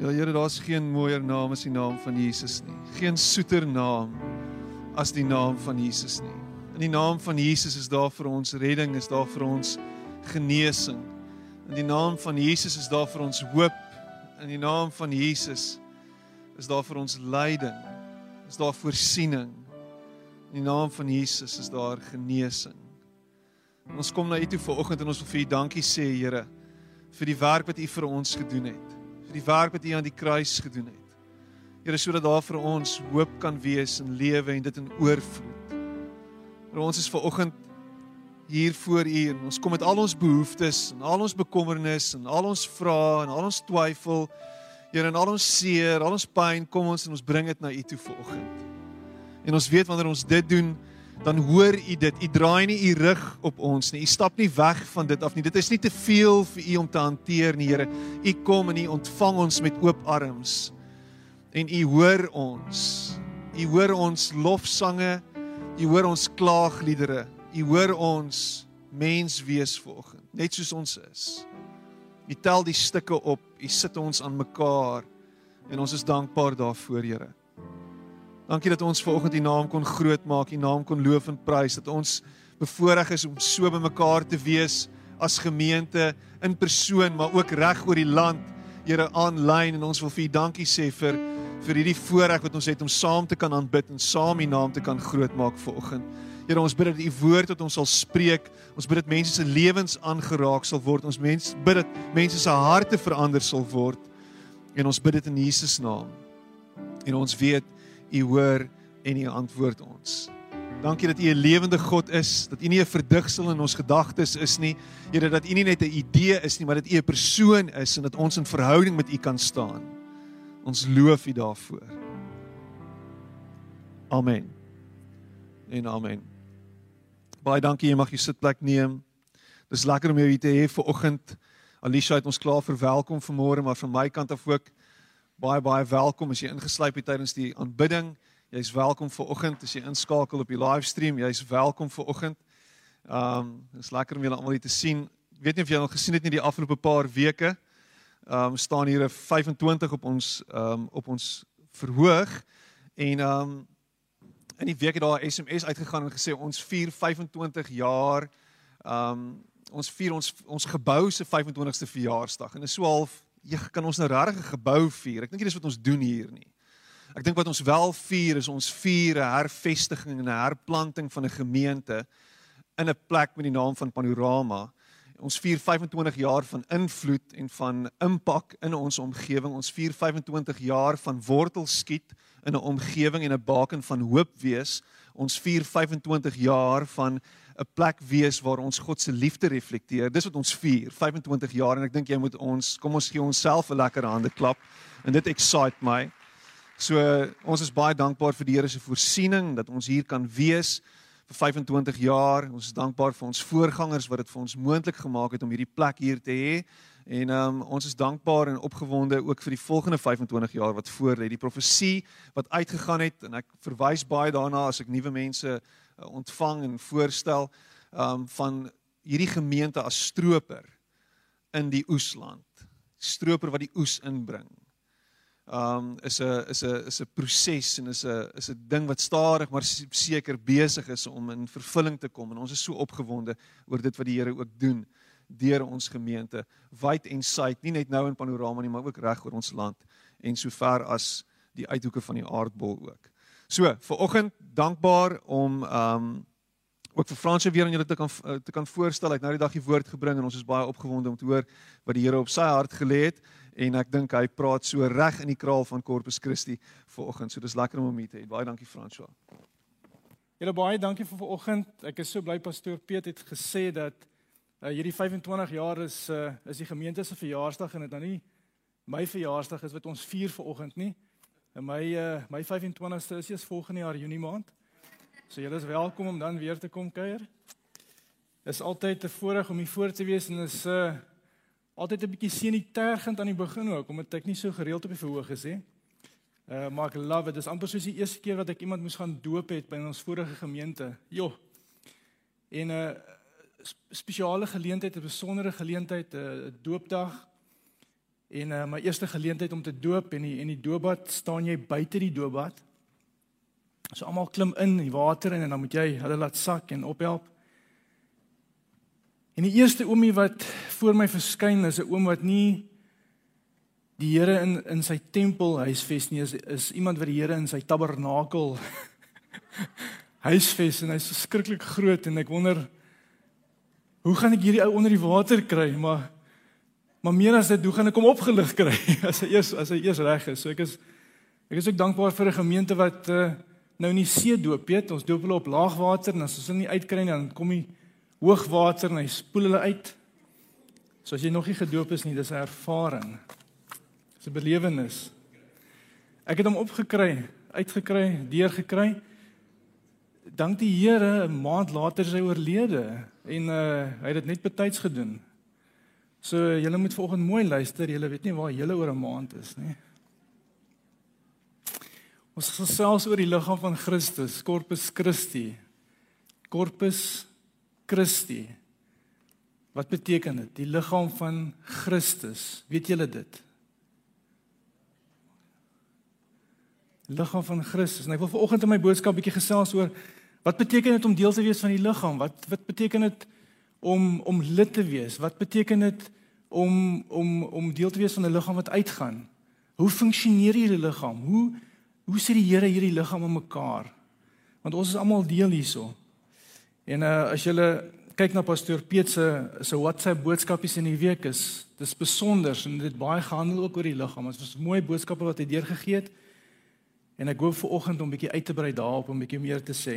Ja Here, daar's geen mooier naam as die naam van Jesus nie. Geen soeter naam as die naam van Jesus nie. In die naam van Jesus is daar vir ons redding, is daar vir ons genesing. In die naam van Jesus is daar vir ons hoop. In die naam van Jesus is daar vir ons lyding. Is daar voorsiening. In die naam van Jesus is daar genesing. En ons kom na U toe vanoggend en ons wil vir U dankie sê, Here, vir die werk wat U vir ons gedoen het. Vir die werk wat U aan die kruis gedoen het. Here, sodat daar vir ons hoop kan wees in lewe en dit in oorvloed. Maar ons is vanoggend hier voor U en ons kom met al ons behoeftes en al ons bekommernisse en al ons vrae en al ons twyfel. Here, en al ons seer, al ons pyn, kom ons en ons bring dit na U toe vanoggend. En ons weet wanneer ons dit doen, dan hoor U dit. U draai nie U rug op ons nie. U stap nie weg van dit af nie. Dit is nie te veel vir U om te hanteer nie, Here. U kom en U ontvang ons met oop arms. En U hoor ons. U hoor ons lofsange. U hoor ons klaagliedere. U hoor ons mens wees vanoggend, net soos ons is. U tel die stukke op. U sit ons aan mekaar. En ons is dankbaar daarvoor, Here. Dankie dat ons vanoggend U naam kon groot maak, U naam kon loof en prys, dat ons bevoorreg is om so bymekaar te wees as gemeente in persoon, maar ook reg oor die land, Here aanlyn en ons wil vir U dankie sê vir vir hierdie voorreg wat ons het om saam te kan aanbid en saam U naam te kan groot maak vanoggend. Here, ons bid dat U woord tot ons sal spreek. Ons bid dat mense se lewens aangeraak sal word. Ons mens bid dat mense se harte verander sal word. En ons bid dit in Jesus naam. En ons weet U hoor en U antwoord ons. Dankie dat U 'n lewende God is, dat U nie 'n verdigsel in ons gedagtes is nie. Here dat U nie net 'n idee is nie, maar dat U 'n persoon is en dat ons in verhouding met U kan staan. Ons loof U daarvoor. Amen. En amen. Baie dankie, jy mag jou sitplek neem. Dis lekker om jou hier te hê vir oggend. Alicia het ons klaar verwelkom vanmôre, maar van my kant af ook baie baie welkom as jy ingesluip het tydens die aanbidding. Jy's welkom vir oggend as jy inskakel op die livestream. Jy's welkom vir oggend. Um dis lekker om julle almal hier te sien. Ek weet nie of julle al gesien het nie die afgelope paar weke. Um staan hier 'n 25 op ons um op ons verhoog en um in die week het daar 'n SMS uitgegaan en gesê ons vier 25 jaar um ons vier ons ons gebou se 25ste verjaarsdag en is so half jy kan ons nou regtig 'n gebou vier. Ek dink dis wat ons doen hier nie. Ek dink wat ons wel vier is ons vier 'n hervestiging en 'n herplanting van 'n gemeente in 'n plek met die naam van Panorama. Ons vier 25 jaar van invloed en van impak in ons omgewing. Ons vier 25 jaar van wortel skiet in 'n omgewing en 'n baken van hoop wees. Ons vier 25 jaar van 'n plek wees waar ons God se liefde reflekteer. Dis wat ons vier, 25 jaar en ek dink jy moet ons kom ons gee onsself 'n lekker hande klap en dit excite my. So ons is baie dankbaar vir die Here se voorsiening dat ons hier kan wees vir 25 jaar. Ons is dankbaar vir ons voorgangers wat dit vir ons moontlik gemaak het om hierdie plek hier te hê. En um, ons is dankbaar en opgewonde ook vir die volgende 25 jaar wat voor lê. Die profesie wat uitgegaan het en ek verwys baie daarna as ek nuwe mense ontvang en voorstel um van hierdie gemeente as stroper in die oesland. Stroper wat die oes inbring. Um is 'n is 'n is 'n proses en is 'n is 'n ding wat stadig maar seker besig is om in vervulling te kom en ons is so opgewonde oor dit wat die Here ook doen deur ons gemeente wyd en suid, nie net nou in panorama nie, maar ook reg oor ons land en sover as die uithoeke van die aardbol ook. So, vir oggend dankbaar om ehm um, ook vir Fransie weer aan julle te kan eh, te kan voorstel. Hy het nou die dag die woord gebring en ons is baie opgewonde om te hoor wat die Here op sy hart gelê het en ek dink hy praat so reg in die kraal van Corpus Christi vir oggend. So dis lekker om hom hier te hê. Baie dankie Fransie. Julle baie dankie vir vanoggend. Ek is so bly pastoor Piet het gesê dat uh, hierdie 25 jaar is uh, is die gemeente se verjaarsdag en dit nou nie my verjaarsdag is wat ons vier vanoggend nie. En my uh, my 25ste is eers volgende jaar Junie maand. So julle is welkom om dan weer te kom kuier. Is altyd 'n voorreg om hier voor te wees en is uh altyd 'n bietjie senitergend aan die begin ook omdat ek nie so gereeld op die verhoog is nie. Uh maar ek love it. Dis amper soos die eerste keer wat ek iemand moes gaan doop het by ons vorige gemeente. Jo. En 'n uh, spesiale geleentheid, 'n besondere geleentheid, 'n uh, doopdag En uh, my eerste geleentheid om te doop en die en die doopbad staan jy buite die doopbad. So almal klim in die water in en dan moet jy hulle laat sak en ophelp. En die eerste oomie wat voor my verskyn is 'n oom wat nie die Here in in sy tempel huisves nie is, is iemand wat die Here in sy tabernakel huisves en hy's verskriklik groot en ek wonder hoe gaan ek hierdie ou onder die water kry maar maar meer as dit hoe gaan ek hom opgelig kry as hy eers as hy eers reg is. So ek is ek is ook dankbaar vir 'n gemeente wat uh, nou nie see doop weet ons doop hulle op laagwater en as ons hulle nie uitkry nie dan kom hy hoogwater en hy spoel hulle uit. So as jy nog nie gedoop is nie, dis 'n ervaring. Dis 'n belewenis. Ek het hom opgekry, uitgekry, deurgekry. Dank die Here, 'n maand later is hy oorlede en uh hy het dit net betyds gedoen. So julle moet vanoggend mooi luister, julle weet nie waar julle oor 'n maand is nie. Ons gesels oor die liggaam van Christus, Corpus Christi. Corpus Christi. Wat beteken dit? Die liggaam van Christus. Weet julle dit? Liggaam van Christus. En ek wil vanoggend in my boodskap bietjie gesels oor wat beteken dit om deel te wees van die liggaam? Wat wat beteken dit om om lid te wees? Wat beteken dit om om om deel te wees van 'n liggaam wat uitgaan? Hoe funksioneer hierdie liggaam? Hoe hoe sit die Here hierdie liggaam in mekaar? Want ons is almal deel hierso. En uh as jy kyk na pastoor Piet se se WhatsApp boodskapies in die week is dis besonder en dit baie gehandel ook oor die liggaam. Dit was mooi boodskappe wat hy deurgegee het. En ek hoop vir oggend om bietjie uit te brei daarop om bietjie meer te sê.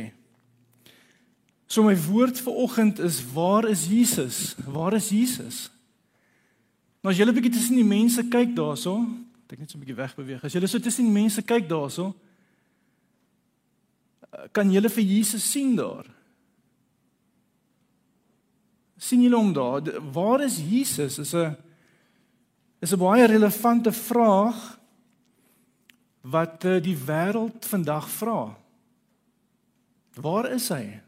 So my woord vir oggend is waar is Jesus? Waar is Jesus? Nou as jy 'n bietjie tussen die mense kyk daarso, ek net so 'n bietjie wegbeweeg. As jy so tussen die mense kyk daarso, kan jy vir Jesus sien daar? sien julle hom daar? Waar is Jesus? Is 'n is 'n baie relevante vraag wat eh, die wêreld vandag vra. Waar is hy?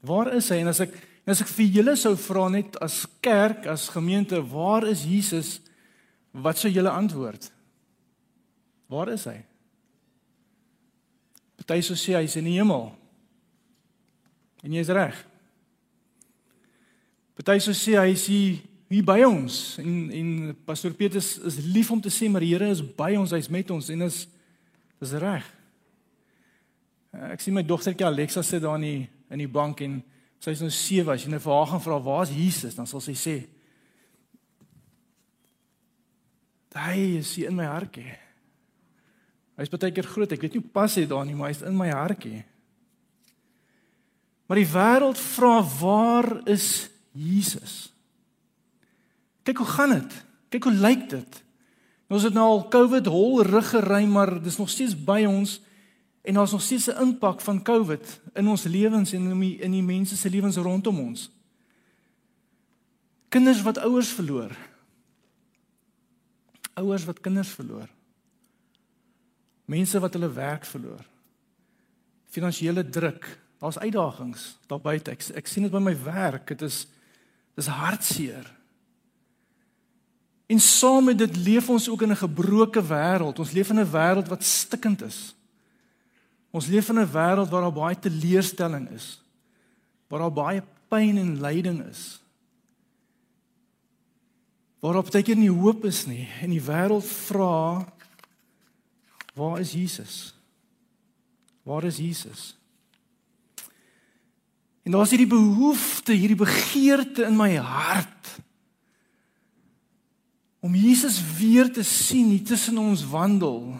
Waar is hy? En as ek as ek vir julle sou vra net as kerk, as gemeente, waar is Jesus? Wat sou julle antwoord? Waar is hy? Party sou sê hy's in die hemel. En jy is reg. Party sou sê hy is hier, hier by ons en en pastoor Petrus is lief om te sê maar die Here is by ons, hy's met ons en is dis reg. Ek sien my dogtertjie Alexa sit daar in die in die bank en sy is nou 7 as jy nou vir haar gaan vra waar's Jesus dan sal sy sê Hy is hier in my hartjie. Hy's baie keer groot, ek weet nie pas hy daar nie, maar hy's in my hartjie. Maar die wêreld vra waar is Jesus. Kyk hoe gaan dit? Kyk hoe lyk dit? Ons het nou al COVID hol rig gery, maar dis nog steeds by ons en daar's nog steeds 'n impak van COVID in ons lewens en in die, in die mense se lewens rondom ons. Kinders wat ouers verloor. Ouers wat kinders verloor. Mense wat hulle werk verloor. Finansiële druk. Daar's uitdagings daar buite. Ek, ek sien dit by my werk. Dit is Dis hartseer. En saam met dit leef ons ook in 'n gebroke wêreld. Ons leef in 'n wêreld wat stikkend is. Ons leef in 'n wêreld waar daar baie teleurstelling is. Waar daar baie pyn en lyding is. Waar op teken nie hoop is nie en die wêreld vra waar is Jesus? Waar is Jesus? En daar's hierdie behoefte, hierdie begeerte in my hart om Jesus weer te sien hier tussen ons wandel.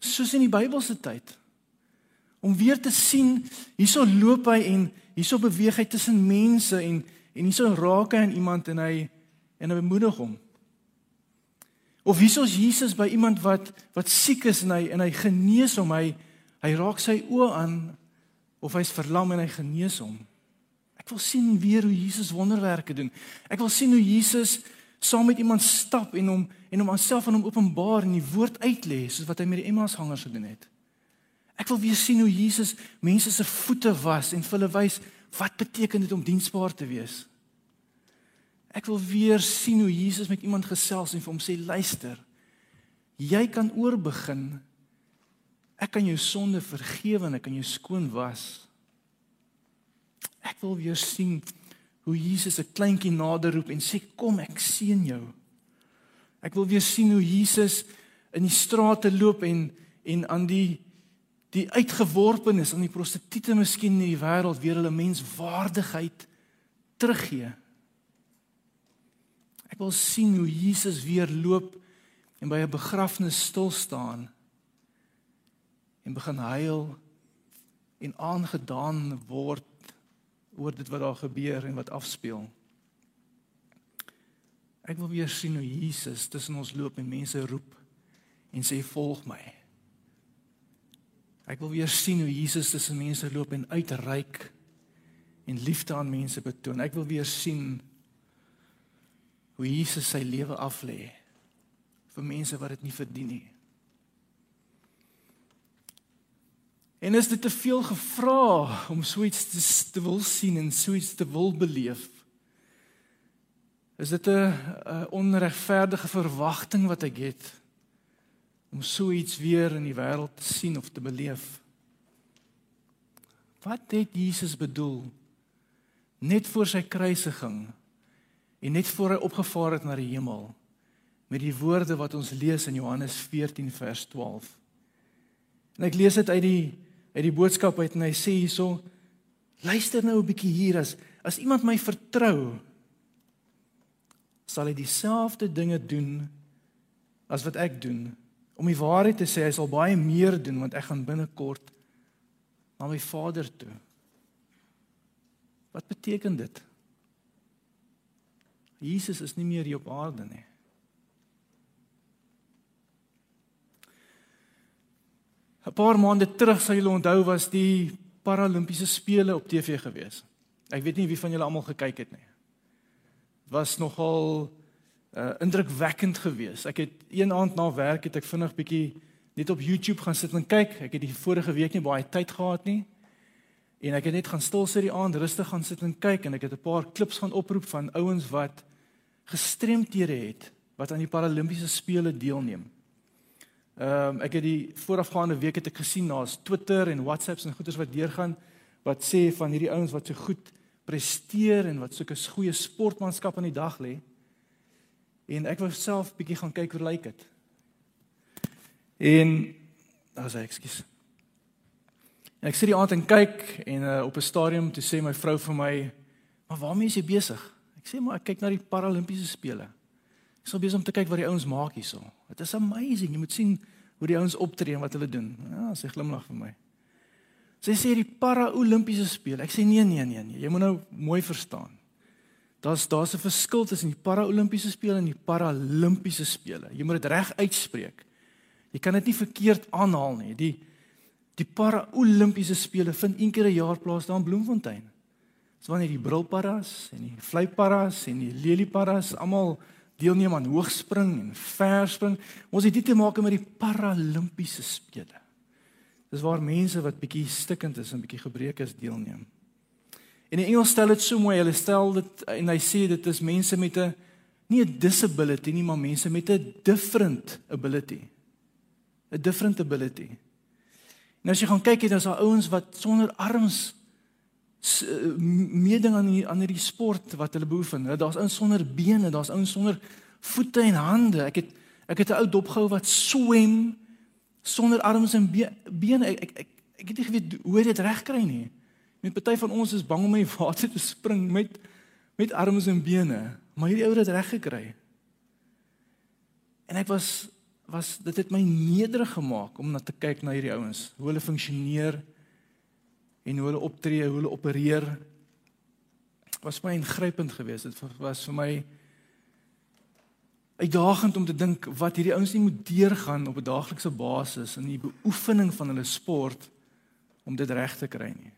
Soos in die Bybelse tyd. Om weer te sien, hierso loop hy en hierso beweeg hy tussen mense en en hierso raak hy aan iemand en hy en hy bemoedig hom. Of hierso is Jesus by iemand wat wat siek is en hy en hy genees hom, hy hy raak sy oë aan of hy's verlam en hy genees hom. Ek wil sien weer hoe Jesus wonderwerke doen. Ek wil sien hoe Jesus saam met iemand stap en hom en hom aanself aan hom openbaar en die woord uitlê soos wat hy met die Emmausgangers gedoen het. Ek wil weer sien hoe Jesus mense se voete was en vir hulle wys wat beteken dit om diensbaar te wees. Ek wil weer sien hoe Jesus met iemand gesels en vir hom sê luister. Jy kan oorbegin. Ek kan jou sonde vergewe en ek kan jou skoon was. Ek wil weer sien hoe Jesus 'n kleintjie nader roep en sê kom ek seën jou. Ek wil weer sien hoe Jesus in die strate loop en en aan die die uitgeworpenes aan die prostituie miskien in die wêreld weer hulle menswaardigheid teruggee. Ek wil sien hoe Jesus weer loop en by 'n begrafnis stil staan en begin huil en aangedaan word oor dit wat daar gebeur en wat afspeel. Ek wil weer sien hoe Jesus tussen ons loop en mense roep en sê volg my. Ek wil weer sien hoe Jesus tussen mense loop en uitreik en liefde aan mense betoon. Ek wil weer sien hoe Jesus sy lewe aflê vir mense wat dit nie verdien nie. En is dit te veel gevra om so iets te, te wil sien en so iets te wil beleef? Is dit 'n onregverdige verwagting wat ek het om so iets weer in die wêreld te sien of te beleef? Wat het Jesus bedoel net voor sy kruisiging en net voor hy opgevaar het na die hemel met die woorde wat ons lees in Johannes 14 vers 12? En ek lees dit uit die uit die boodskap uit en hy sê hierso luister nou 'n bietjie hier as as iemand my vertrou sal hy dieselfde dinge doen as wat ek doen. Om die waarheid te sê, hy sal baie meer doen want ek gaan binnekort na my Vader toe. Wat beteken dit? Jesus is nie meer hier op aarde nie. Een paar maande terug sal julle onthou was die Paralimpiese spele op TV gewees. Ek weet nie wie van julle almal gekyk het nie was nogal uh, indrukwekkend geweest. Ek het een aand na werk het ek vinnig bietjie net op YouTube gaan sit en kyk. Ek het die vorige week nie baie tyd gehad nie. En ek het net gaan stil sit die aand rustig gaan sit en kyk en ek het 'n paar klips gaan oproep van ouens wat gestremdhede het wat aan die Paralimpiese spele deelneem. Ehm um, ek het die voorafgaande week het ek gesien daar's Twitter en WhatsApps en goeders wat deurgaan wat sê van hierdie ouens wat so goed presteer en wat sulke goeie sportmanskap aan die dag lê. En ek wou self bietjie gaan kyk hoe lyk dit. En as ek ekskuus. Ek sit die aand en kyk en uh, op 'n stadium toe sê my vrou vir my, "Maar waarmee is jy besig?" Ek sê, "Maar ek kyk na die Paralimpiese spele." Ek sou besig om te kyk wat die ouens maak hierso. Dit is amazing. Jy moet sien hoe die ouens optree en wat hulle doen. Ja, sy glimlag vir my. Sy sê die para-olimpiese spele. Ek sê nee nee nee nee, jy moet nou mooi verstaan. Daar's daar's 'n verskil tussen die para-olimpiese spele en die paralimpiese spele. Jy moet dit reg uitspreek. Jy kan dit nie verkeerd aanhaal nie. Die die para-olimpiese spele vind een keer 'n jaar plaas daar in Bloemfontein. Dis wanneer die brilparas en die vleiparas en die lelieparas almal deelneem aan hoogspring en verspring. Ons het dit te maak met die paralimpiese spele. Dis waar mense wat bietjie stikkend is en bietjie gebreek is deelneem. En in Engels stel dit so mooi, hulle stel dit en hy sê dit is mense met 'n nie 'n disability nie, maar mense met 'n different ability. 'n different ability. Nou as jy gaan kyk, daar's daar ouens wat sonder arms meeding aan die, aan hierdie sport wat hulle beoefen. Daar's ouens sonder bene, daar's ouens sonder voete en hande. Ek het ek het 'n ou dopgehou wat swem sonder arms en bene. Ek ek ek, ek het nie geweet hoe dit reg kry nie. Met party van ons is bang om in die water te spring met met arms en bene, maar hierdie ou het reg gekry. En ek was was dit het my nederig gemaak om na te kyk na hierdie ouens, hoe hulle funksioneer en hoe hulle optree, hoe hulle opereer. Was my ingrypend geweest. Dit was vir my uitdagend om te dink wat hierdie ouens nie moet deurgaan op 'n daaglikse basis in die beoefening van hulle sport om dit reg te kry nie.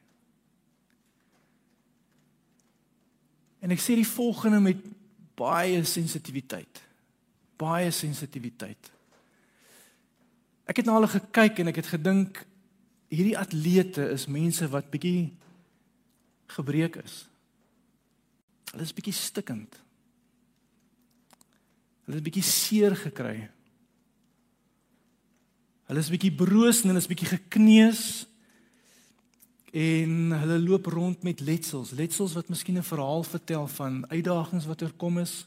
En ek sê die volgende met baie sensitiwiteit. Baie sensitiwiteit. Ek het na hulle gekyk en ek het gedink hierdie atlete is mense wat bietjie gebreek is. Hulle is bietjie stikkend. Hulle het bietjie seer gekry. Hulle is bietjie broos en hulle is bietjie gekneus en hulle loop rond met letsels, letsels wat miskien 'n verhaal vertel van uitdagings wat er kom is.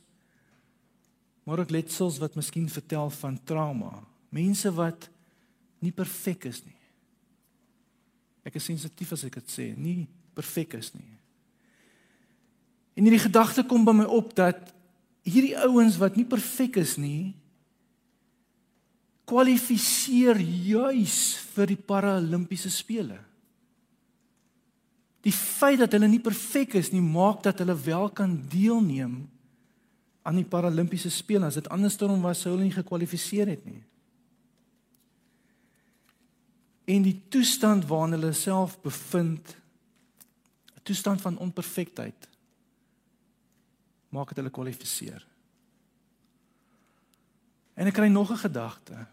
Maar ook letsels wat miskien vertel van trauma. Mense wat nie perfek is nie. Ek is sensitief as ek dit sê, nie perfek is nie. En hierdie gedagte kom by my op dat hierdie ouens wat nie perfek is nie kwalifiseer juis vir die paralimpiese spele. Die feit dat hulle nie perfek is nie, maak dat hulle wel kan deelneem aan die paralimpiese spele. As dit andersom was, sou hulle nie gekwalifiseer het nie. En die toestand waarin hulle self bevind, 'n toestand van onperfektheid, maak dit hulle kwalifiseer. En ek kry nog 'n gedagte.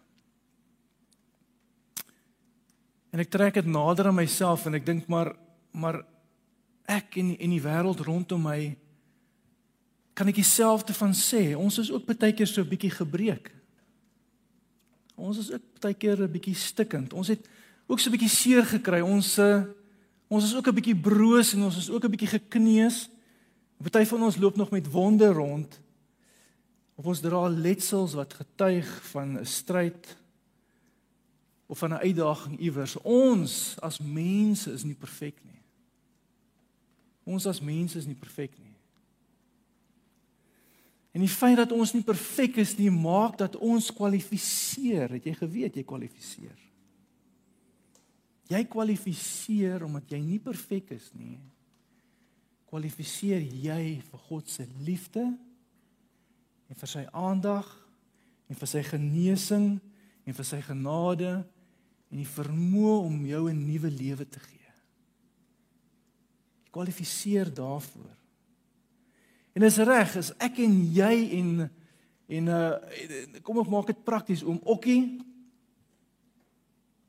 En ek trek dit nader aan myself en ek dink maar maar ek en en die wêreld rondom my kan ek dieselfde van sê. Ons is ook baie keer so 'n bietjie gebreek. Ons is ook baie keer 'n bietjie stikkend. Ons het ook so 'n bietjie seer gekry. Ons uh, ons is ook 'n bietjie broos en ons is ook 'n bietjie gekneus. Party van ons loop nog met wonde rond. Of ons dra letsels wat getuig van 'n stryd of van 'n uitdaging iewers. Ons as mense is nie perfek nie. Ons as mense is nie perfek nie. En die feit dat ons nie perfek is nie, maak dat ons kwalifiseer. Het jy geweet jy kwalifiseer? Jy kwalifiseer omdat jy nie perfek is nie kwalifiseer jy vir God se liefde en vir sy aandag en vir sy genesing en vir sy genade en die vermoë om jou 'n nuwe lewe te gee. Jy kwalifiseer daarvoor. En is reg, is ek en jy en en uh kom ons maak dit prakties om Okkie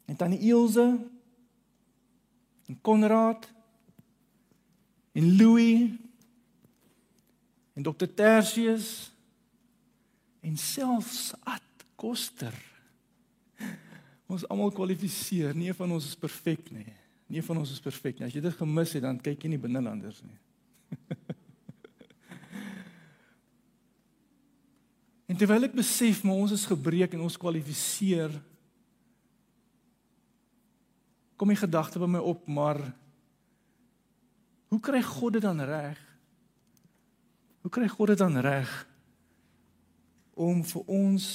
en tannie Ilse en Konrad en Louis en Dr Tertius en selfs Ad Koster. Ons almal kwalifiseer. Nie van ons is perfek nie. Nie van ons is perfek nie. As jy dit gemis het, dan kyk jy nie binnelanders nie. en terwyl ek besef maar ons is gebreek en ons kwalifiseer kom die gedagte by my op, maar Hoe kry God dit dan reg? Hoe kry God dit dan reg om vir ons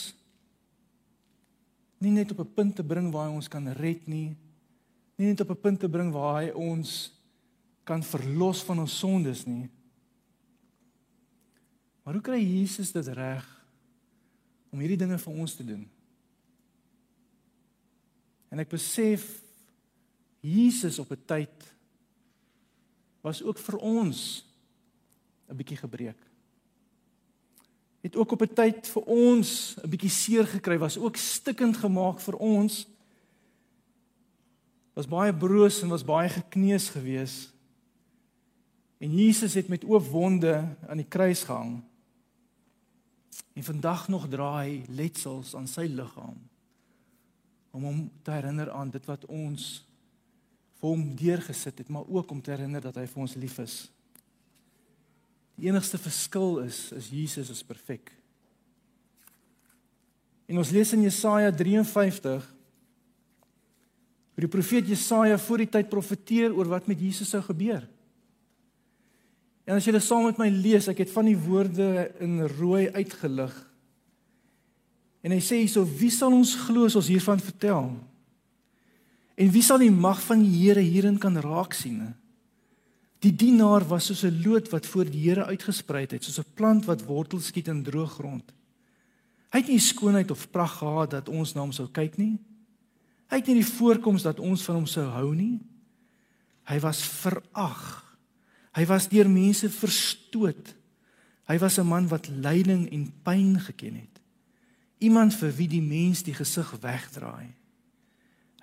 nie net op 'n punt te bring waar hy ons kan red nie, nie net op 'n punt te bring waar hy ons kan verlos van ons sondes nie. Maar hoe kry Jesus dit reg om hierdie dinge vir ons te doen? En ek besef Jesus op 'n tyd was ook vir ons 'n bietjie gebreek. Het ook op 'n tyd vir ons 'n bietjie seer gekry, was ook stikkend gemaak vir ons. Was baie broos en was baie gekneus gewees. En Jesus het met oop wonde aan die kruis gehang. En vandag nog dra hy letsels aan sy liggaam om hom te herinner aan dit wat ons vir hom deurgesit het, maar ook om te herinner dat hy vir ons lief is. Die enigste verskil is is Jesus is perfek. En ons lees in Jesaja 53 hoe die profeet Jesaja voor die tyd profeteer oor wat met Jesus sou gebeur. En as jy dit saam met my lees, ek het van die woorde in rooi uitgelig. En hy sê hierso, wie sal ons glo as ons hiervan vertel? En wie sal die mag van die Here hierin kan raak sien? Die dienaar was soos 'n loot wat voor die Here uitgesprei het, soos 'n plant wat wortels skiet in droë grond. Hy het nie skoonheid of pragt gehad dat ons na hom sou kyk nie. Hy het nie die voorkoms dat ons van hom sou hou nie. Hy was verag. Hy was deur mense verstoot. Hy was 'n man wat lyding en pyn geken het. Iemand vir wie die mens die gesig wegdraai.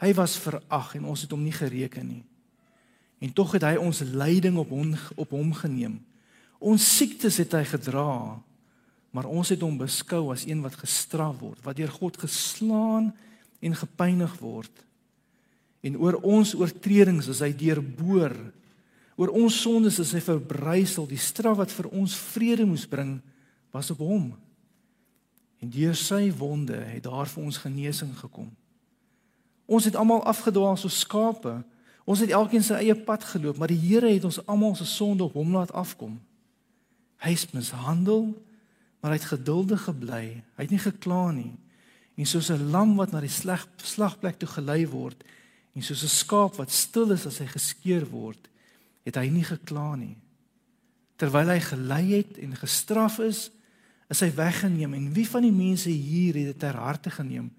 Hy was verag en ons het hom nie gereken nie. En tog het hy ons lyding op hom op hom geneem. Ons siektes het hy gedra, maar ons het hom beskou as een wat gestraf word, wat deur God geslaan en gepynig word. En oor ons oortredings is hy deurboor. Oor ons sondes is hy verbrysel. Die straf wat vir ons vrede moes bring, was op hom. En deur sy wonde het daar vir ons genesing gekom. Ons het almal afgedwaal soos skape. Ons het elkeen sy eie pad geloop, maar die Here het ons almal se sonde op hom laat afkom. Hy is mishandel, maar hy het geduldig gebly. Hy het nie gekla nie. En soos 'n lam wat na die slag slagplek toe gelei word, en soos 'n skaap wat stil is as hy geskeer word, het hy nie gekla nie. Terwyl hy gelei het en gestraf is, is hy weggeneem en wie van die mense hier het dit ter harte geneem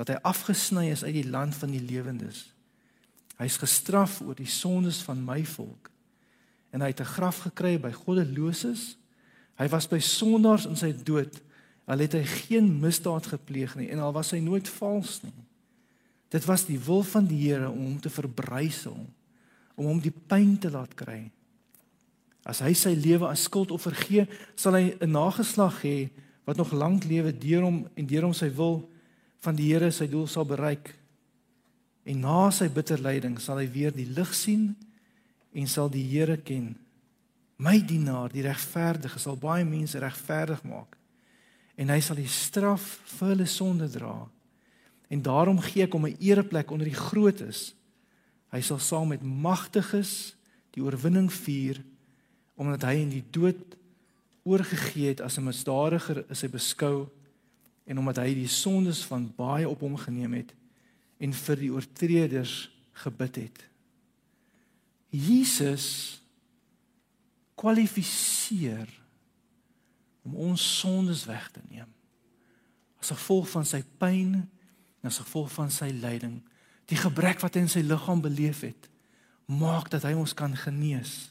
dat hy afgesny is uit die land van die lewendes? Hy's gestraf oor die sondes van my volk. En hy het 'n graf gekry by goddeloses. Hy was by sondaars in sy dood. Al het hy geen misdaad gepleeg nie en al was hy nooit vals nie. Dit was die wil van die Here om hom te verbrysel, om hom die pyn te laat kry. As hy sy lewe as skuldoffer gee, sal hy 'n nageslag hê wat nog lank lewe deur hom en deur hom sy wil van die Here sy doel sal bereik. En na sy bitter lyding sal hy weer die lig sien en sal die Here ken. My dienaar, die regverdige, sal baie mense regverdig maak. En hy sal die straf vir hulle sonde dra. En daarom gee ek hom 'n ereplek onder die grootes. Hy sal saam met magtiges die oorwinning vier omdat hy in die dood oorgegee het as 'n misdadiger is hy beskou en omdat hy die sondes van baie op hom geneem het en vir die oortreders gebid het. Jesus kwalifiseer om ons sondes weg te neem. As gevolg van sy pyn en as gevolg van sy lyding, die gebrek wat hy in sy liggaam beleef het, maak dat hy ons kan genees.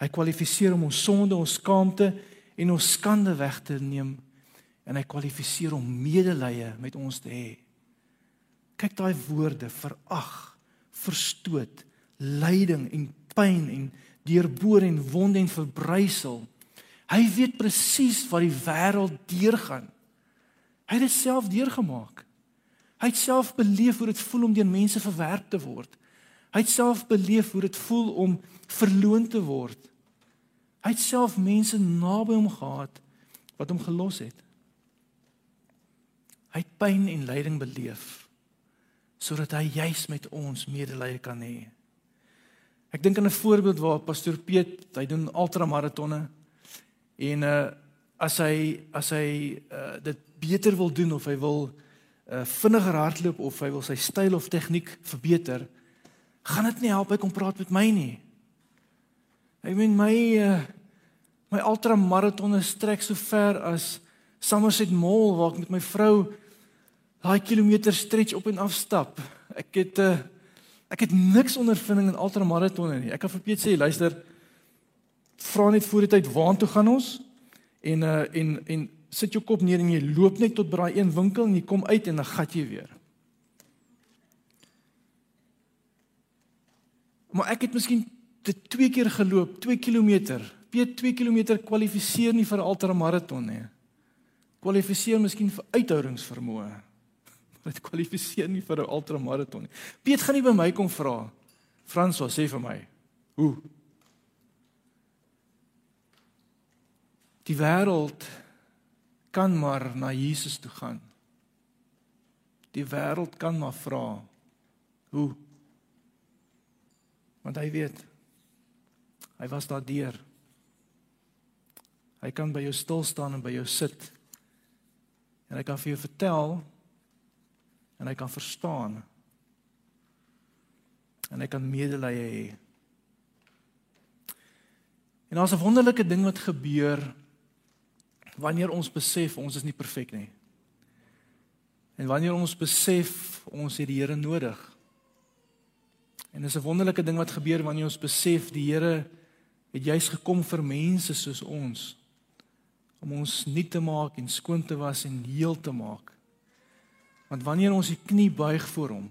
Hy kwalifiseer om ons sonde, ons skaamte en ons skande weg te neem en hy kwalifiseer om medelee met ons te hê. Kyk daai woorde verag, verstoot, lyding en pyn en deurboor en wonde en verbrysel. Hy weet presies wat die wêreld deurgaan. Hy het dit self deurgemaak. Hy het self beleef hoe dit voel om deur mense verwerp te word. Hy het self beleef hoe dit voel om verloon te word. Hy het self mense naby hom gehad wat hom gelos het. Hy het pyn en lyding beleef sodat hy juis met ons medelee kan hê. Ek dink aan 'n voorbeeld waar pastoor Piet, hy doen ultramaratonne en uh as hy as hy uh dit beter wil doen of hy wil uh vinniger hardloop of hy wil sy styl of tegniek verbeter, gaan dit nie help hy kom praat met my nie. Ek meen my uh my ultramaratonne strek so ver as Somerset Mall waar ek met my vrou daai kilometer stretch op en af stap. Ek het 'n uh, eh, ek het niks ondervinding in ultramaratonne nie. Ek kan vir Piet sê, luister, vra net voor die tyd waartoe gaan ons? En uh en en sit jou kop neer en jy loop net tot by daai een winkel en jy kom uit en dan gat jy weer. Maar ek het miskien dit twee keer geloop, 2 km. Piet 2 km kwalifiseer nie vir 'n ultramaraton nie. Kwalifiseer miskien vir uithoudingsvermoë. Dit kwalifiseer nie vir 'n ultramaraton nie. Piet gaan nie by my kom vra. Franswa sê vir my. Hoe? Die wêreld kan maar na Jesus toe gaan. Die wêreld kan maar vra. Hoe? Want hy weet. Hy was daar deur. Hy kan by jou stil staan en by jou sit. En hy kan vir jou vertel en hy kan verstaan. En hy kan medelee hê. En daar's 'n wonderlike ding wat gebeur wanneer ons besef ons is nie perfek nie. En wanneer ons besef ons het die Here nodig. En dis 'n wonderlike ding wat gebeur wanneer ons besef die Here het juis gekom vir mense soos ons om ons nuut te maak en skoon te was en heel te maak. Want wanneer ons die knie buig voor hom,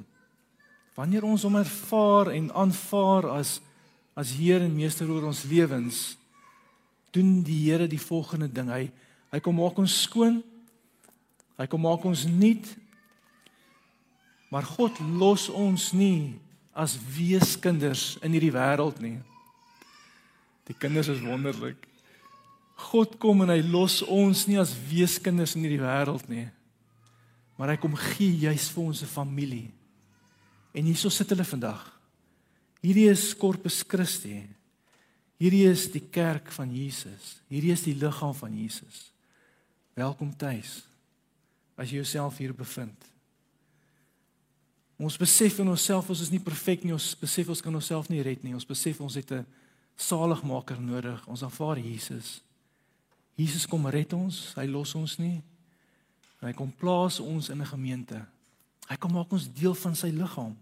wanneer ons hom ervaar en aanvaar as as Heer en Meester oor ons lewens, doen die Here die volgende ding. Hy Hy kom maak ons skoon. Hy kom maak ons nuut. Maar God los ons nie as weeskinders in hierdie wêreld nie. Die kinders is wonderlik. God kom en hy los ons nie as weeskinders in hierdie wêreld nie. Maar hy kom gee juis vir ons 'n familie. En hierso sit hulle vandag. Hierdie is Corpus Christi. Hierdie is die kerk van Jesus. Hierdie is die liggaam van Jesus. Welkom tuis. As jy jouself hier bevind. Ons besef in onsself ons is nie perfek nie. Ons besef ons kan onsself nie red nie. Ons besef ons het 'n saligmaker nodig. Ons aanvaar Jesus. Jesus kom red ons. Hy los ons nie. Hy kom plaas ons in 'n gemeente. Hy kom maak ons deel van sy liggaam.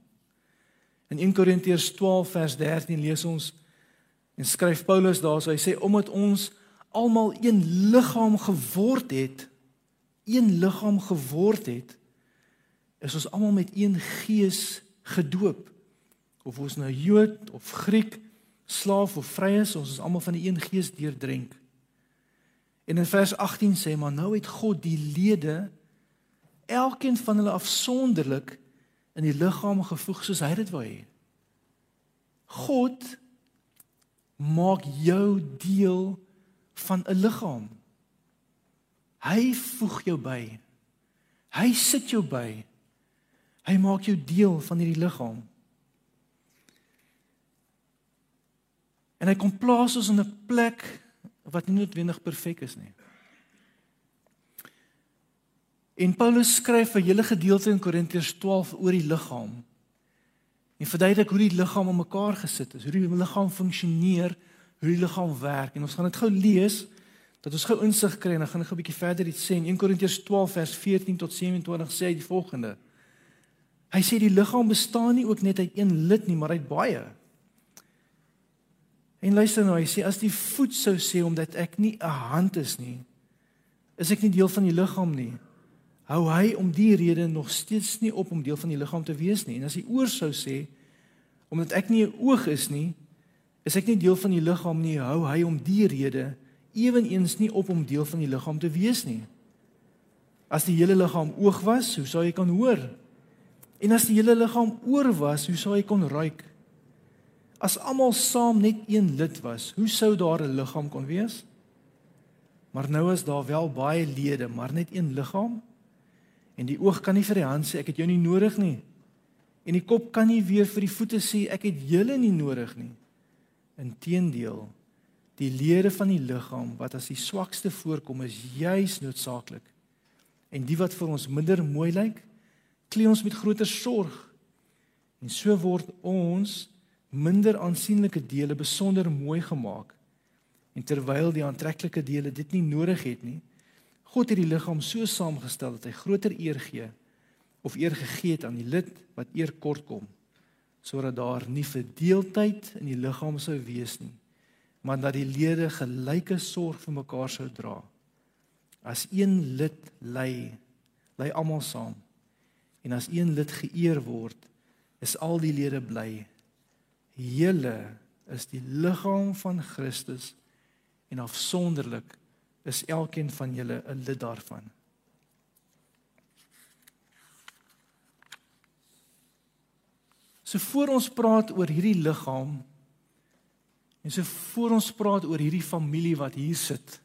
In 1 Korintiërs 12 vers 13 lees ons en skryf Paulus daarso hy sê omdat ons almal een liggaam geword het, een liggaam geword het, is ons almal met een gees gedoop. Of ons nou Jood of Griek, slaaf of vry is, ons is almal van die een gees deurdrink. En in vers 18 sê maar nou het God die lede elkeen van hulle afsonderlik in die liggaam gevoeg soos hy dit wou hê. God maak jou deel van 'n liggaam. Hy voeg jou by. Hy sit jou by. Hy maak jou deel van hierdie liggaam. En hy kom plaas ons in 'n plek wat nie noodwendig perfek is nie. En Paulus skryf 'n hele gedeelte in Korintiërs 12 oor die liggaam. En verduidelik hoe die liggaam in mekaar gesit is, hoe die liggaam funksioneer, hoe die liggaam werk. En ons gaan dit gou lees dat ons gou insig kry en dan gaan ek 'n bietjie verder iets sê. In 1 Korintiërs 12 vers 14 tot 27 sê hy die volgende. Hy sê die liggaam bestaan nie ook net uit een lid nie, maar uit baie. En luister nou, hy sê as die voet sou sê omdat ek nie 'n hand is nie, is ek nie deel van die liggaam nie hou hy om die rede nog steeds nie op om deel van die liggaam te wees nie. En as die oor sou sê omdat ek nie 'n oog is nie, is ek nie deel van die liggaam nie, hou hy om die rede ewenigs nie op om deel van die liggaam te wees nie. As die hele liggaam oog was, hoe sou jy kan hoor? En as die hele liggaam oor was, hoe sou jy kon ruik? As almal saam net een lid was, hoe sou daar 'n liggaam kon wees? Maar nou is daar wel baie lede, maar net een liggaam. En die oog kan nie vir die hand sê ek het jou nie nodig nie. En die kop kan nie weer vir die voete sê ek het julle nie nodig nie. Inteendeel, die lede van die liggaam wat as die swakste voorkom is juis noodsaaklik. En die wat vir ons minder mooi lyk, klee ons met groter sorg. En so word ons minder aansienlike dele besonder mooi gemaak. En terwyl die aantreklike dele dit nie nodig het nie, God het die liggaam so saamgestel dat hy groter eer gee of eer gegee het aan die lid wat eer kort kom sodat daar nie verdeeldheid in die liggaam sou wees nie maar dat die lede gelyke sorg vir mekaar sou dra as een lid ly ly almal saam en as een lid geëer word is al die lede bly hele is die liggaam van Christus en afsonderlik is elkeen van julle 'n lid daarvan. So voor ons praat oor hierdie liggaam en so voor ons praat oor hierdie familie wat hier sit.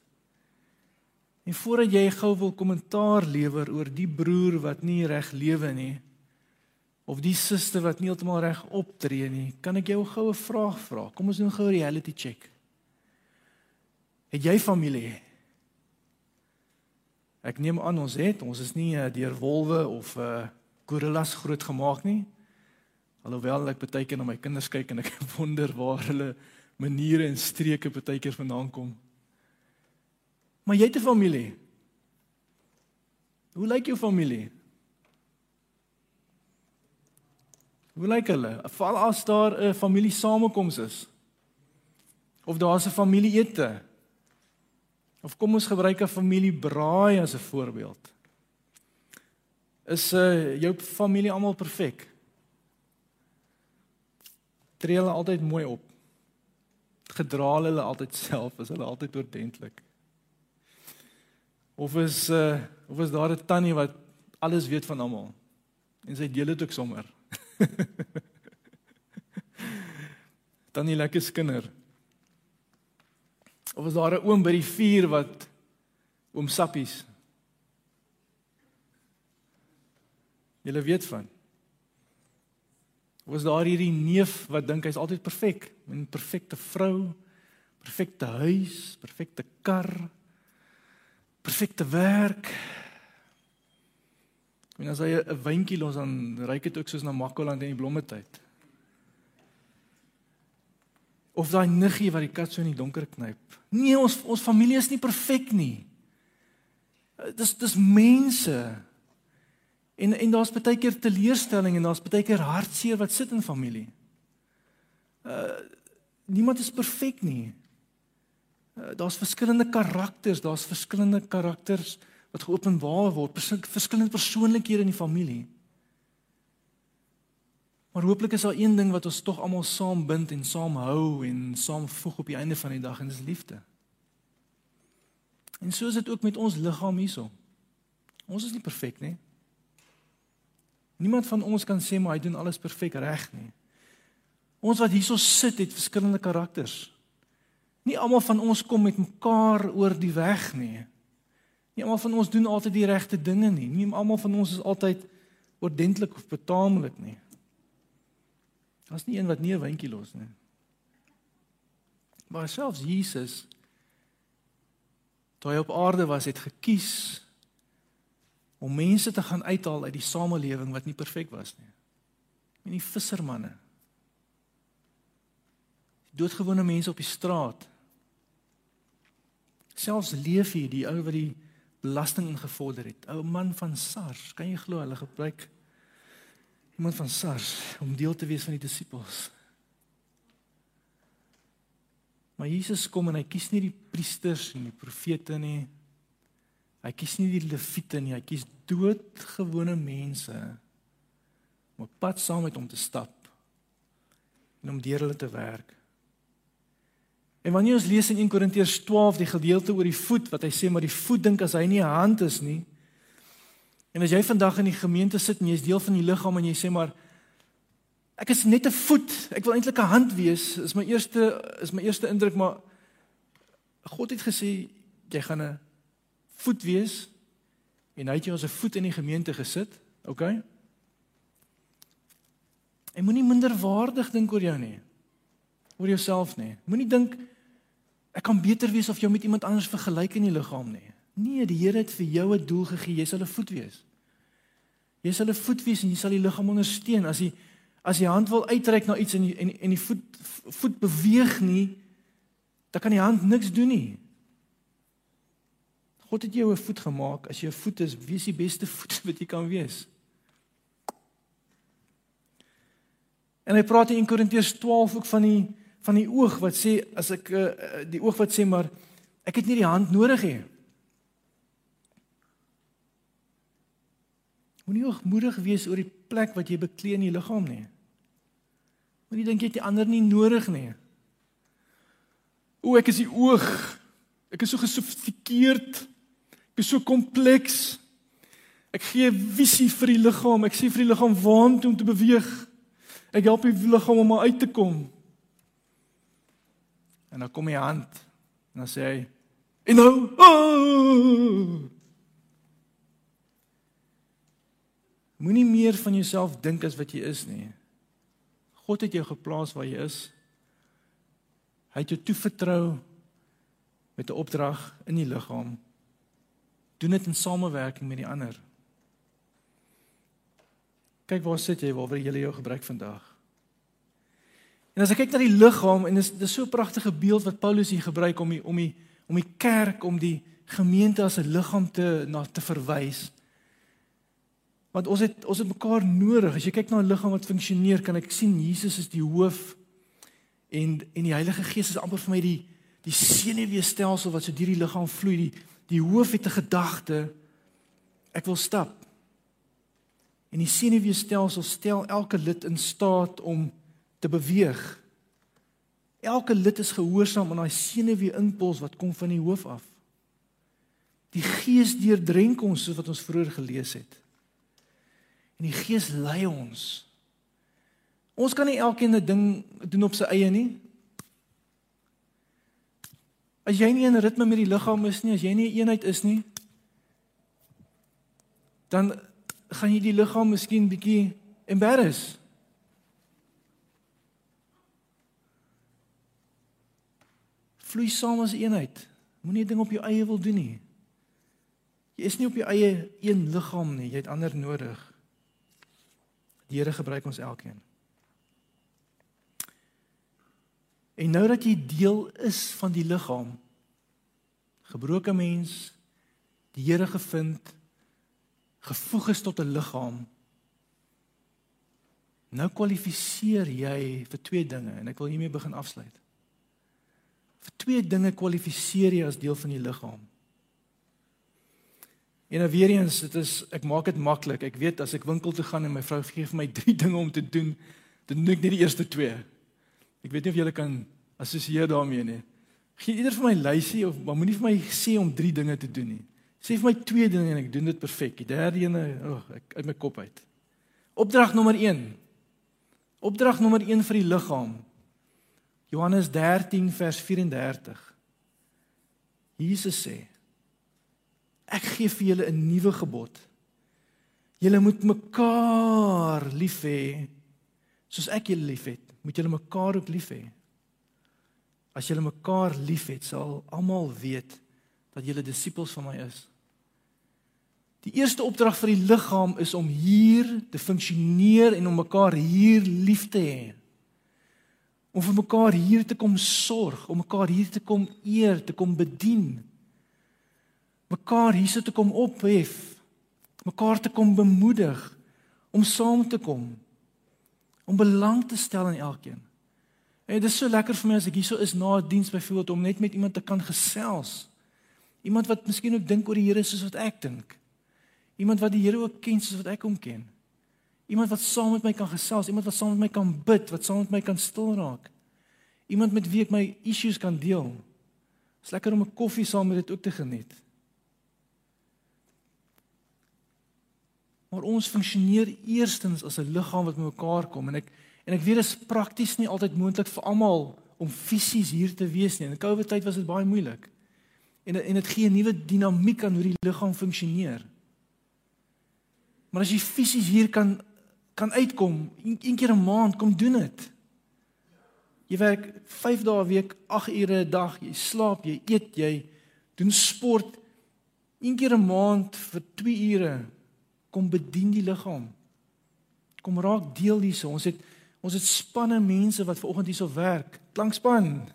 En voordat jy gou wil kommentaar lewer oor die broer wat nie reg lewe nie of die suster wat nie heeltemal reg optree nie, kan ek jou gou 'n vraag vra. Kom ons doen gou 'n reality check. Het jy familie? Ek neem aan ons het, ons is nie uh, deur wolwe of uh gorillas grootgemaak nie. Alhoewel ek baie keer na my kinders kyk en ek wonder waar hulle maniere en streke baie keer vandaan kom. Maar jy het 'n familie. Hoe lyk jou familie? Hoe lyk hulle? Val as daar 'n familie samekoms is? Of daar's 'n familie ete? Of kom ons gebruik 'n familie braai as 'n voorbeeld. Is uh jou familie almal perfek? Tree hulle altyd mooi op? Gedra hulle altyd self? Is hulle altyd oordentlik? Of is uh of is daar 'n tannie wat alles weet van almal en sy deel dit ook sommer. tannie lekker skinder. Of is daar 'n oom by die vuur wat oom Sappies? Julle weet van. Is daar hierdie neef wat dink hy's altyd perfek, 'n perfekte vrou, perfekte huis, perfekte kar, perfekte werk. En as hy 'n wyntjie los dan ryk dit ook soos na Makkoland in die blommetyd. Of daai niggie wat die kat so in die donker knyp. Nee, ons ons familie is nie perfek nie. Dis dis mense. En en daar's baie keer teleurstelling en daar's baie keer hartseer wat sit in familie. Uh niemand is perfek nie. Uh, daar's verskillende karakters, daar's verskillende karakters wat geopenbaar word, verskillende persoonlikhede in die familie. Maar hooplik is daar een ding wat ons tog almal saam bind en saam hou en saam voeg op die einde van die dag en dis liefde. En so is dit ook met ons liggaam hierso. Ons is nie perfek nie. Niemand van ons kan sê maar hy doen alles perfek reg nie. Ons wat hierso sit het verskillende karakters. Nie almal van ons kom met mekaar oor die weg nie. Nie almal van ons doen altyd die regte dinge nie. Nie almal van ons is altyd ordentlik of betaamlik nie. Daar's nie een wat nie 'n wyntjie los nie. Maar selfs Jesus toe hy op aarde was, het gekies om mense te gaan uithaal uit die samelewing wat nie perfek was nie. En die vissermanne. Doodgewone mense op die straat. Selfs Leefie, die ou wat die belasting ingevorder het, ou man van SARS, kan jy glo hulle gebruik iemand van SARS om deel te wees van die disippels. Maar Jesus kom en hy kies nie die priesters en die profete nie. Hy kies nie die leviete nie, hy kies doodgewone mense om op pad saam met hom te stap en om deur hulle te werk. En wanneer ons lees in 1 Korintiërs 12 die gedeelte oor die voet wat hy sê maar die voet dink as hy nie 'n hand is nie, En as jy vandag in die gemeente sit en jy's deel van die liggaam en jy sê maar ek is net 'n voet, ek wil eintlik 'n hand wees, is my eerste is my eerste indruk maar God het gesê jy gaan 'n voet wees en hy het jou as 'n voet in die gemeente gesit, okay? En moenie minder waardig dink oor jou nie. Oor jouself nie. Moenie dink ek kan beter wees of jy met iemand anders vergelyk in die liggaam nie. Nee, die Here het vir jou 'n doel gegee. Jy sal 'n voet wees. Jy sal 'n voet wees en jy sal die liggaam ondersteun. As jy as jy hand wil uitreik na iets en die, en en die voet voet beweeg nie, dan kan die hand niks doen nie. God het jou 'n voet gemaak. As jy 'n voet is, wie is die beste voet wat jy kan wees? En hy praat in Korintiërs 12 ook van die van die oog wat sê as ek uh, die oog wat sê maar ek het nie die hand nodig nie. Moenie hoogmoedig wees oor die plek wat jy beklee in die liggaam nie. Moenie dink jy het die ander nie nodig nie. O, ek is die oog. Ek is so gesofistikeerd. Ek is so kompleks. Ek gee visie vir die liggaam. Ek sê vir die liggaam waantoe om te beweeg. Ek help die liggaam om uit te kom. En dan kom hy hand en dan sê hy en nou oh! Moenie meer van jouself dink as wat jy is nie. God het jou geplaas waar jy is. Hy het jou toevertrou met 'n opdrag in die liggaam. Doen dit in samewerking met die ander. Kyk waar sit jy waar wil jy jou gebruik vandag? En as ek kyk na die liggaam en dis dis so 'n pragtige beeld wat Paulus hier gebruik om die om die om die kerk om die gemeente as 'n liggaam te na te verwys. Want ons het ons het mekaar nodig. As jy kyk na 'n liggaam wat funksioneer, kan ek sien Jesus is die hoof en en die Heilige Gees is amper vir my die die senuweestelsel wat so deur die liggaam vloei. Die die hoof het 'n gedagte. Ek wil stap. En die senuweestelsel stel elke lid in staat om te beweeg. Elke lid is gehoorsaam aan daai senuwee impuls wat kom van die hoof af. Die Gees deurdrenk ons soos wat ons vroeër gelees het. En die Gees lei ons. Ons kan nie elkeen 'n ding doen op sy eie nie. As jy nie in ritme met die liggaam is nie, as jy nie 'n eenheid is nie, dan gaan jy die liggaam miskien bietjie embarrass. Vloei saam as eenheid. Moenie ding op jou eie wil doen nie. Jy is nie op jou eie een liggaam nie, jy het ander nodig. Die Here gebruik ons elkeen. En nou dat jy deel is van die liggaam, gebroke mens, die Here gevind, gevoeg is tot 'n liggaam. Nou kwalifiseer jy vir twee dinge en ek wil hiermee begin afsluit. Vir twee dinge kwalifiseer jy as deel van die liggaam. En nou weer eens, dit is ek maak dit maklik. Ek weet as ek winkel toe gaan en my vrou gee vir my 3 dinge om te doen, dan doen ek net die eerste twee. Ek weet nie of julle kan assosieer daarmee nie. Gee eerder vir my lysie of moenie vir my sê om 3 dinge te doen nie. Sê vir my twee dinge en ek doen dit perfek. Die derde een, oh, ek uit my kop uit. Opdrag nommer 1. Opdrag nommer 1 vir die liggaam. Johannes 13 vers 34. Jesus sê: Ek gee vir julle 'n nuwe gebod. Julle moet mekaar lief hê soos ek julle liefhet. Moet julle mekaar ook lief hê. As julle mekaar liefhet, sal almal weet dat julle disippels van my is. Die eerste opdrag vir die liggaam is om hier te funksioneer en om mekaar hier lief te hê. Om vir mekaar hier te kom sorg, om mekaar hier te kom eer, te kom bedien. Mekaar hier te kom ophef, mekaar te kom bemoedig, om saam te kom, om belang te stel in elkeen. En dit is so lekker vir my as ek hierso is na 'n diens byvoorbeeld om net met iemand te kan gesels. Iemand wat miskien ook dink oor die Here soos wat ek dink. Iemand wat die Here ook ken soos wat ek hom ken. Iemand wat saam met my kan gesels, iemand wat saam met my kan bid, wat saam met my kan stil raak. Iemand met wie ek my issues kan deel. Dit's lekker om 'n koffie saam met dit ook te geniet. Maar ons funksioneer eerstens as 'n liggaam wat mekaar kom en ek en ek weet dit is prakties nie altyd moontlik vir almal om fisies hier te wees nie. In die COVID tyd was dit baie moeilik. En en dit gee 'n nuwe dinamiek aan hoe die liggaam funksioneer. Maar as jy fisies hier kan kan uitkom, een, een keer 'n maand, kom doen dit. Jy werk 5 dae 'n week, 8 ure 'n dag, jy slaap, jy eet, jy doen sport. Een keer 'n maand vir 2 ure kom bedien die liggaam. Kom raak deel hierso. Ons het ons het spanne mense wat ver oggend hierso werk. Klankspan.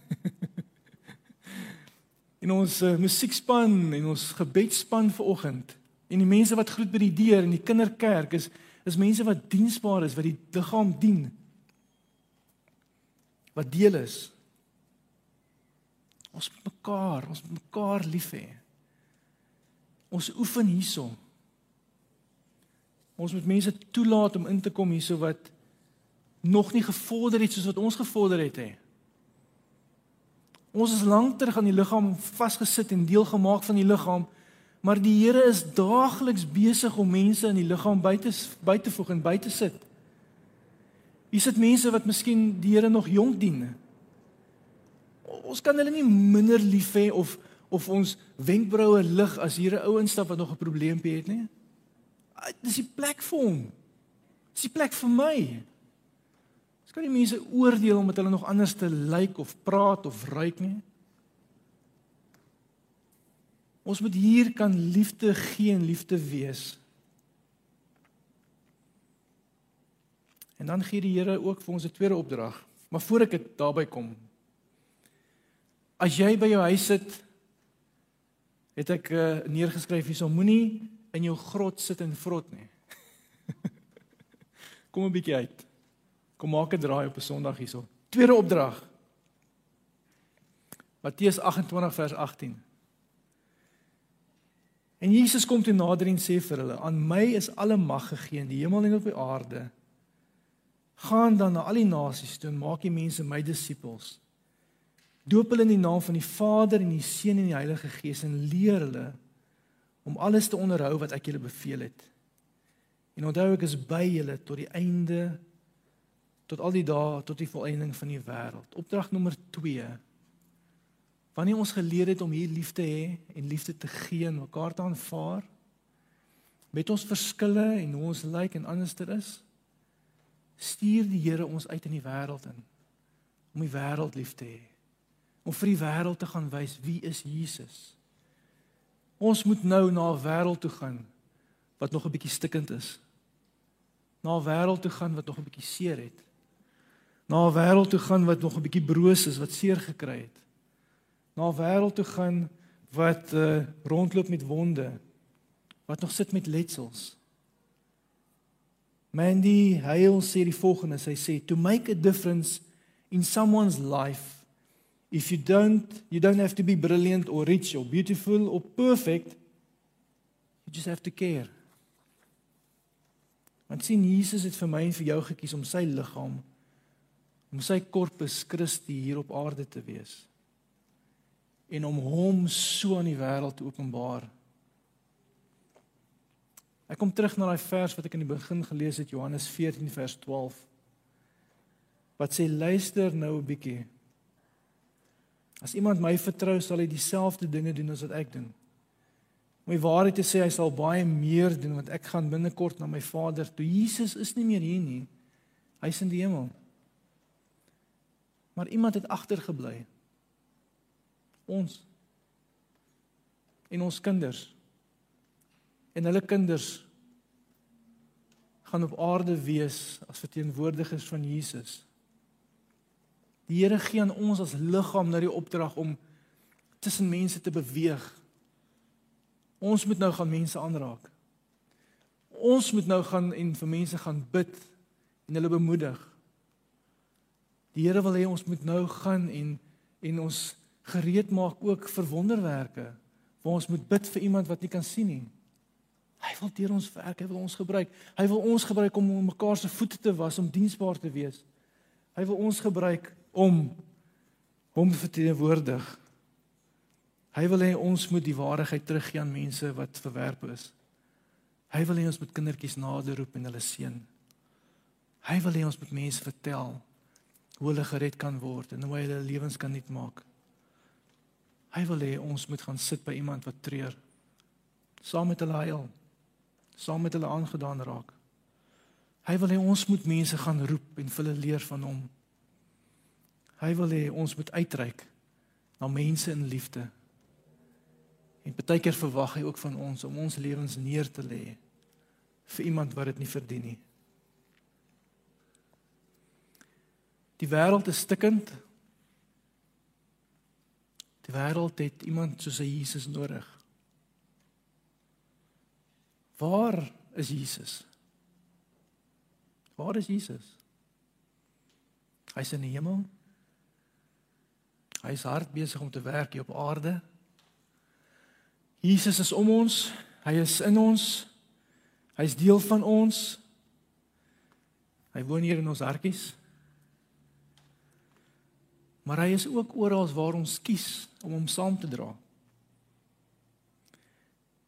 en ons uh, musiekspan en ons gebedspan ver oggend. En die mense wat groet by die deur in die kinderkerk is is mense wat diensbaar is, wat die liggaam dien. Wat deel is. Ons mekaar, ons mekaar lief hê. Ons oefen hierso. Ons moet mense toelaat om in te kom hierso wat nog nie gevorder het soos wat ons gevorder het hè. Ons is lank terug aan die liggaam vasgesit en deel gemaak van die liggaam. Maar die Here is daagliks besig om mense in die liggaam buite buite voeg en buite sit. Hier sit mense wat miskien die Here nog jonk dien. Ons kan hulle nie minder lief hê of of ons wenkbroue lig as hier 'n ou instap wat nog 'n probleempie het nie. Dis die plek vir hom. Dis die plek vir my. Ons kan nie mense oordeel omdat hulle nog anders te lyk of praat of ruik nie. Ons moet hier kan liefde gee en liefde wees. En dan gee die Here ook vir ons 'n tweede opdrag. Maar voor ek dit daarby kom. As jy by jou huis sit, het ek uh, neergeskryf hierso moenie in jou grot sit en vrot nie. kom 'n bietjie uit. Kom maak 'n draai op 'n Sondag hierso. Tweede opdrag. Matteus 28 vers 18. En Jesus kom toe nader en sê vir hulle: "Aan my is alle mag gegee in die hemel en op die aarde. Gaan dan na al die nasies toe en maak die mense my disippels. Doop hulle in die naam van die Vader en die Seun en die Heilige Gees en leer hulle om alles te onderhou wat ek julle beveel het. En onthou ek is by julle tot die einde tot al die dae tot die volëinding van die wêreld. Opdrag nommer 2. Wanneer ons geleer het om hier lief te hê en liefde te gee en mekaar te aanvaar met ons verskille en hoe ons lyk en anderster is, stuur die Here ons uit in die wêreld in om die wêreld lief te hê. Om vir die wêreld te gaan wys wie is Jesus. Ons moet nou na 'n wêreld toe gaan wat nog 'n bietjie stikkend is. Na 'n wêreld toe gaan wat nog 'n bietjie seer het. Na 'n wêreld toe gaan wat nog 'n bietjie broos is, wat seer gekry het. Na 'n wêreld toe gaan wat uh, rondloop met wonde, wat nog sit met letsels. Mandy Hale sê die volgende, sy sê to make a difference in someone's life if you don't you don't have to be brilliant or rich or beautiful or perfect you just have to care want sien Jesus het vir my en vir jou gekies om sy liggaam om sy korpus Christi hier op aarde te wees en om hom so aan die wêreld te openbaar Ek kom terug na daai vers wat ek in die begin gelees het Johannes 14 vers 12 wat sê luister nou 'n bietjie As iemand my vertrou, sal hy dieselfde dinge doen as wat ek doen. Om die waarheid te sê, hy sal baie meer doen want ek gaan binnekort na my Vader toe. Jesus is nie meer hier nie. Hy's in die hemel. Maar iemand het agtergebly. Ons en ons kinders en hulle kinders gaan op aarde wees as verteenwoordigers van Jesus. Die Here gee aan ons as liggaam nou die opdrag om tussen mense te beweeg. Ons moet nou gaan mense aanraak. Ons moet nou gaan en vir mense gaan bid en hulle bemoedig. Die Here wil hê ons moet nou gaan en en ons gereed maak ook vir wonderwerke. Waar ons moet bid vir iemand wat nie kan sien nie. Hy wil deur ons werk, hy wil ons gebruik. Hy wil ons gebruik om mekaar se voete te was, om diensbaar te wees. Hy wil ons gebruik om hom verteenwoordig. Hy wil hê ons moet die waarheid teruggee aan mense wat verwerp is. Hy wil hê ons moet kindertjies nader roep en hulle seën. Hy wil hê ons moet mense vertel hoe hulle gered kan word en hoe hulle lewens kan nuut maak. Hy wil hê ons moet gaan sit by iemand wat treur. Saam met hulle huil. Saam met hulle aangedaan raak. Hy wil hê ons moet mense gaan roep en hulle leer van hom. Hy wil hê ons moet uitreik na mense in liefde. En baie keer verwag hy ook van ons om ons lewens neer te lê vir iemand wat dit nie verdien nie. Die wêreld is stikkend. Die wêreld het iemand soos Jesus nodig. Waar is Jesus? Waar is Jesus? Hy's in die hemel. Hy is hard besig om te werk hier op aarde. Jesus is om ons. Hy is in ons. Hy is deel van ons. Hy woon hier in ons hartjies. Maar hy is ook oral waar ons kies om hom saam te dra.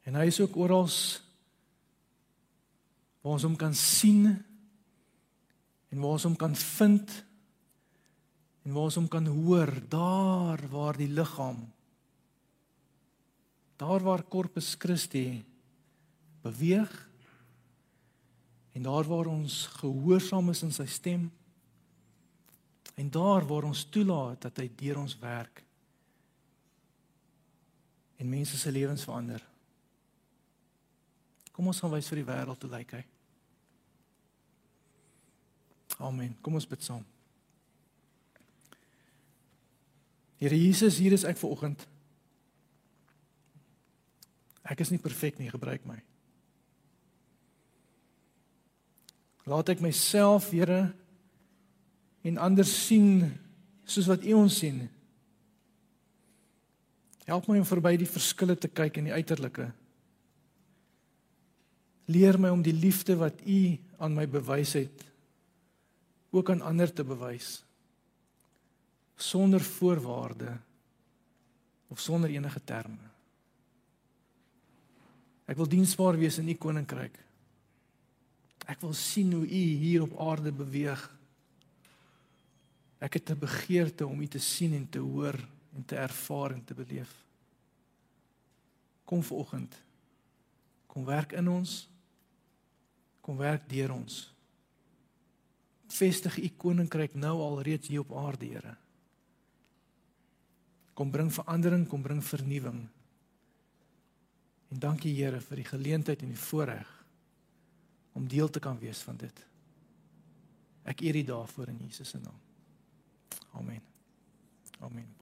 En hy is ook oral waar ons hom kan sien en waar ons hom kan vind en waar ons hom kan hoor daar waar die liggaam daar waar korpus Christi beweeg en daar waar ons gehoorsaam is in sy stem en daar waar ons toelaat dat hy deur ons werk en mense se lewens verander kom ons gaan wys vir die wêreld hoe lyk hy Amen kom ons bid saam Here Jesus, hier is ek ver oggend. Ek is nie perfek nie, gebruik my. Laat ek myself, Here, en ander sien soos wat U ons sien. Help my om verby die verskille te kyk in die uiterlike. Leer my om die liefde wat U aan my bewys het ook aan ander te bewys sonder voorwaarde of sonder enige terme. Ek wil diensbaar wees in u koninkryk. Ek wil sien hoe u hier op aarde beweeg. Ek het 'n begeerte om u te sien en te hoor en te ervaar en te beleef. Kom vanoggend. Kom werk in ons. Kom werk deur ons. Vestig u koninkryk nou al reeds hier op aarde, Here. Kom bring verandering, kom bring vernuwing. En dankie Here vir die geleentheid en die voorreg om deel te kan wees van dit. Ek eer U daarvoor in Jesus se naam. Amen. Amen.